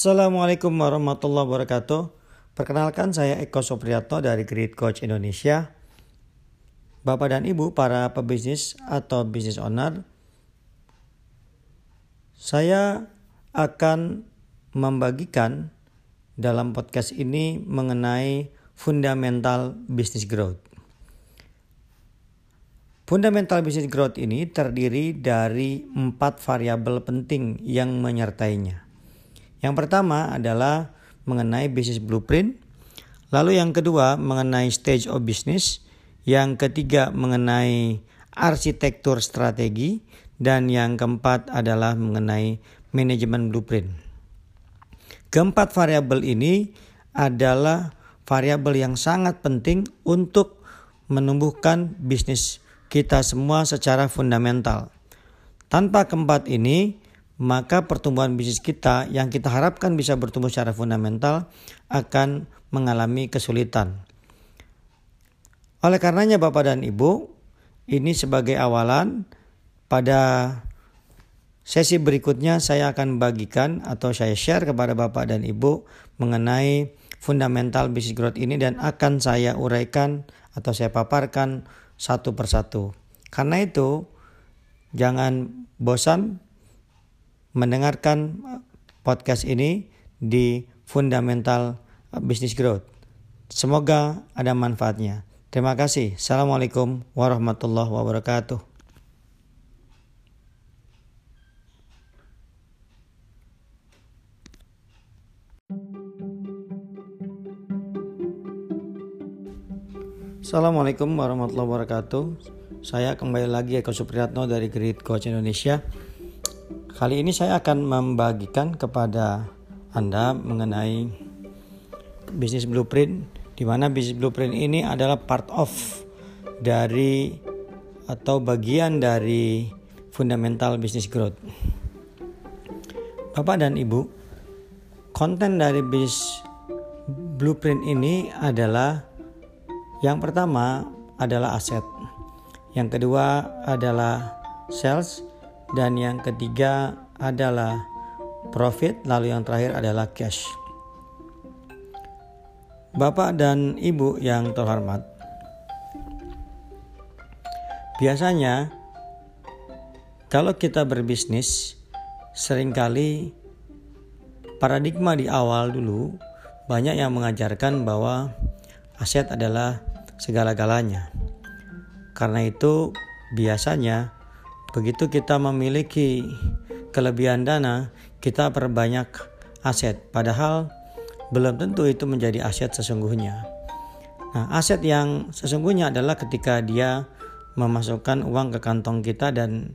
Assalamualaikum warahmatullahi wabarakatuh. Perkenalkan saya Eko Supriyatno dari Great Coach Indonesia. Bapak dan Ibu para pebisnis atau business owner, saya akan membagikan dalam podcast ini mengenai fundamental business growth. Fundamental business growth ini terdiri dari empat variabel penting yang menyertainya. Yang pertama adalah mengenai business blueprint, lalu yang kedua mengenai stage of business, yang ketiga mengenai arsitektur strategi, dan yang keempat adalah mengenai manajemen blueprint. Keempat variabel ini adalah variabel yang sangat penting untuk menumbuhkan bisnis kita semua secara fundamental. Tanpa keempat ini, maka pertumbuhan bisnis kita yang kita harapkan bisa bertumbuh secara fundamental akan mengalami kesulitan. Oleh karenanya Bapak dan Ibu, ini sebagai awalan pada sesi berikutnya saya akan bagikan atau saya share kepada Bapak dan Ibu mengenai fundamental business growth ini dan akan saya uraikan atau saya paparkan satu persatu. Karena itu, jangan bosan mendengarkan podcast ini di Fundamental Business Growth. Semoga ada manfaatnya. Terima kasih. Assalamualaikum warahmatullahi wabarakatuh. Assalamualaikum warahmatullahi wabarakatuh. Saya kembali lagi Eko Supriyatno dari Great Coach Indonesia. Kali ini saya akan membagikan kepada Anda mengenai bisnis blueprint di mana bisnis blueprint ini adalah part of dari atau bagian dari fundamental business growth. Bapak dan Ibu, konten dari bisnis blueprint ini adalah yang pertama adalah aset. Yang kedua adalah sales dan yang ketiga adalah profit, lalu yang terakhir adalah cash. Bapak dan Ibu yang terhormat, biasanya kalau kita berbisnis sering kali paradigma di awal dulu banyak yang mengajarkan bahwa aset adalah segala-galanya. Karena itu biasanya Begitu kita memiliki kelebihan dana, kita perbanyak aset. Padahal belum tentu itu menjadi aset sesungguhnya. Nah, aset yang sesungguhnya adalah ketika dia memasukkan uang ke kantong kita dan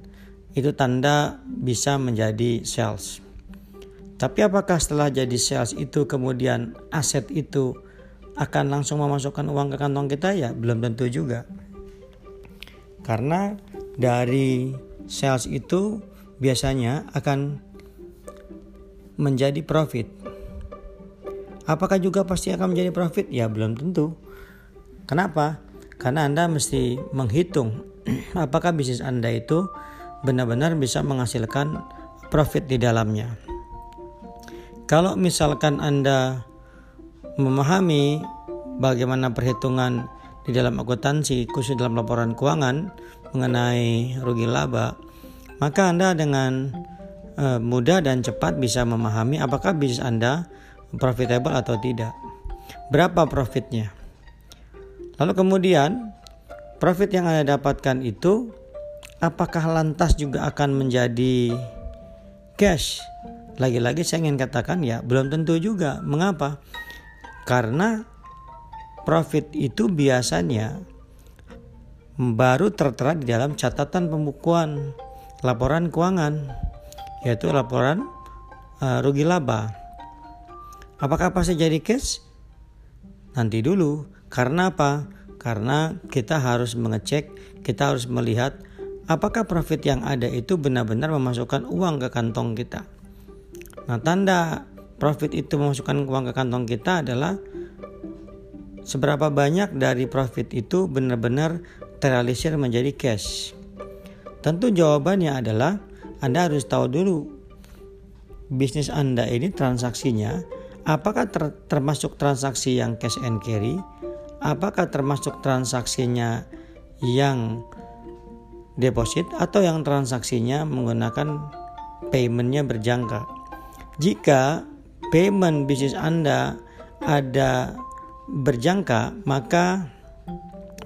itu tanda bisa menjadi sales. Tapi apakah setelah jadi sales itu kemudian aset itu akan langsung memasukkan uang ke kantong kita ya belum tentu juga. Karena dari sales itu biasanya akan menjadi profit. Apakah juga pasti akan menjadi profit? Ya belum tentu. Kenapa? Karena Anda mesti menghitung apakah bisnis Anda itu benar-benar bisa menghasilkan profit di dalamnya. Kalau misalkan Anda memahami bagaimana perhitungan di dalam akuntansi khusus dalam laporan keuangan mengenai rugi laba, maka Anda dengan uh, mudah dan cepat bisa memahami apakah bisnis Anda profitable atau tidak. Berapa profitnya? Lalu kemudian profit yang Anda dapatkan itu apakah lantas juga akan menjadi cash? Lagi-lagi saya ingin katakan ya belum tentu juga. Mengapa? Karena profit itu biasanya baru tertera di dalam catatan pembukuan laporan keuangan yaitu laporan uh, rugi laba. Apakah pasti jadi cash? Nanti dulu. Karena apa? Karena kita harus mengecek, kita harus melihat apakah profit yang ada itu benar-benar memasukkan uang ke kantong kita. Nah, tanda profit itu memasukkan uang ke kantong kita adalah seberapa banyak dari profit itu benar-benar terrealisir menjadi cash. Tentu jawabannya adalah Anda harus tahu dulu bisnis Anda ini transaksinya apakah ter termasuk transaksi yang cash and carry? Apakah termasuk transaksinya yang deposit atau yang transaksinya menggunakan paymentnya berjangka? Jika payment bisnis Anda ada berjangka, maka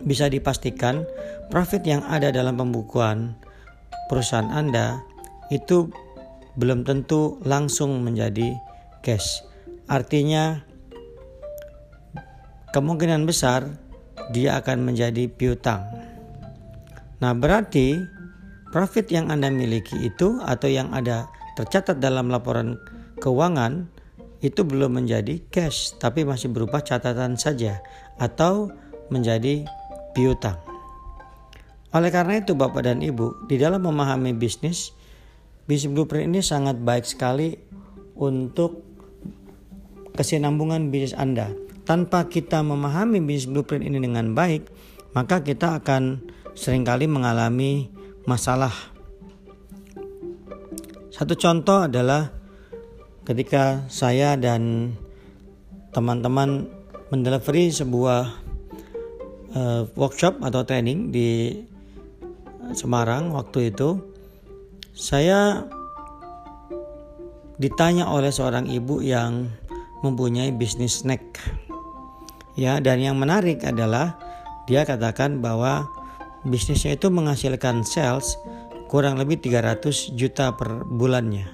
bisa dipastikan profit yang ada dalam pembukuan perusahaan Anda itu belum tentu langsung menjadi cash. Artinya kemungkinan besar dia akan menjadi piutang. Nah, berarti profit yang Anda miliki itu atau yang ada tercatat dalam laporan keuangan itu belum menjadi cash tapi masih berupa catatan saja atau menjadi piutang. Oleh karena itu Bapak dan Ibu, di dalam memahami bisnis, bisnis blueprint ini sangat baik sekali untuk kesinambungan bisnis Anda. Tanpa kita memahami bisnis blueprint ini dengan baik, maka kita akan sering kali mengalami masalah. Satu contoh adalah ketika saya dan teman-teman mendelivery sebuah uh, workshop atau training di Semarang waktu itu saya ditanya oleh seorang ibu yang mempunyai bisnis snack. Ya, dan yang menarik adalah dia katakan bahwa bisnisnya itu menghasilkan sales kurang lebih 300 juta per bulannya.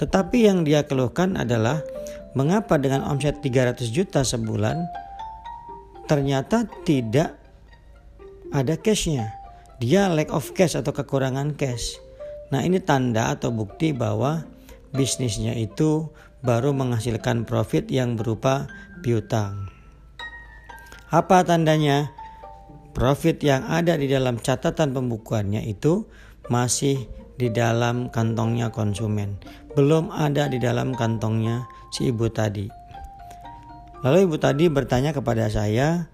Tetapi yang dia keluhkan adalah mengapa dengan omset 300 juta sebulan ternyata tidak ada cashnya dia lack of cash atau kekurangan cash. Nah, ini tanda atau bukti bahwa bisnisnya itu baru menghasilkan profit yang berupa piutang. Apa tandanya? Profit yang ada di dalam catatan pembukuannya itu masih di dalam kantongnya konsumen, belum ada di dalam kantongnya si ibu tadi. Lalu ibu tadi bertanya kepada saya,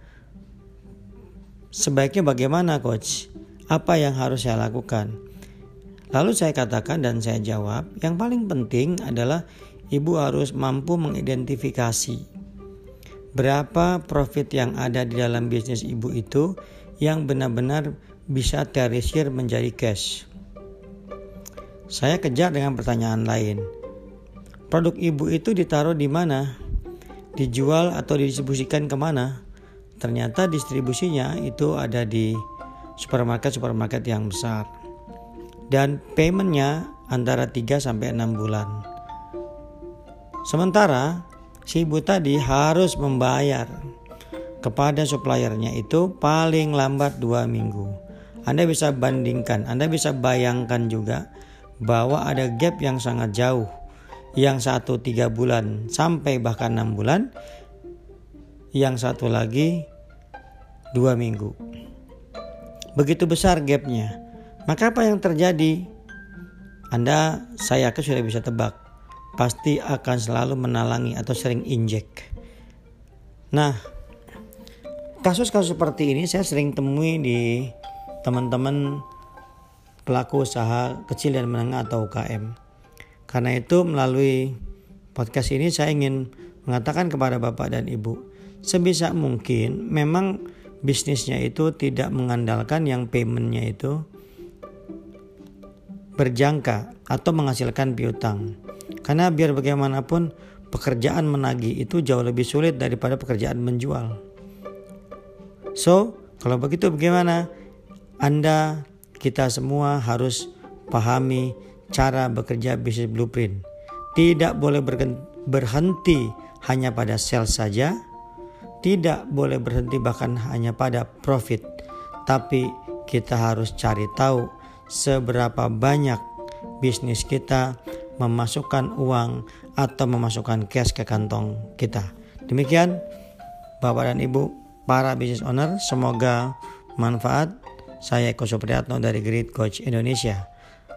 sebaiknya bagaimana coach? apa yang harus saya lakukan? Lalu saya katakan dan saya jawab, yang paling penting adalah ibu harus mampu mengidentifikasi berapa profit yang ada di dalam bisnis ibu itu yang benar-benar bisa terisir menjadi cash. Saya kejar dengan pertanyaan lain. Produk ibu itu ditaruh di mana? Dijual atau didistribusikan ke mana? Ternyata distribusinya itu ada di supermarket-supermarket yang besar. Dan paymentnya antara 3 sampai 6 bulan. Sementara si ibu tadi harus membayar kepada suppliernya itu paling lambat dua minggu. Anda bisa bandingkan, Anda bisa bayangkan juga bahwa ada gap yang sangat jauh. Yang satu tiga bulan sampai bahkan enam bulan, yang satu lagi dua minggu. Begitu besar gapnya. Maka apa yang terjadi? Anda saya yakin sudah bisa tebak. Pasti akan selalu menalangi atau sering injek. Nah, kasus-kasus seperti ini saya sering temui di teman-teman pelaku usaha kecil dan menengah atau UKM. Karena itu melalui podcast ini saya ingin mengatakan kepada Bapak dan Ibu, sebisa mungkin memang bisnisnya itu tidak mengandalkan yang paymentnya itu berjangka atau menghasilkan piutang. Karena biar bagaimanapun pekerjaan menagih itu jauh lebih sulit daripada pekerjaan menjual. So, kalau begitu bagaimana? Anda, kita semua harus pahami cara bekerja bisnis blueprint. Tidak boleh berhenti hanya pada sales saja, tidak boleh berhenti bahkan hanya pada profit, tapi kita harus cari tahu seberapa banyak bisnis kita memasukkan uang atau memasukkan cash ke kantong kita. Demikian Bapak dan Ibu para business owner, semoga manfaat. Saya Eko Supriyatno dari Great Coach Indonesia.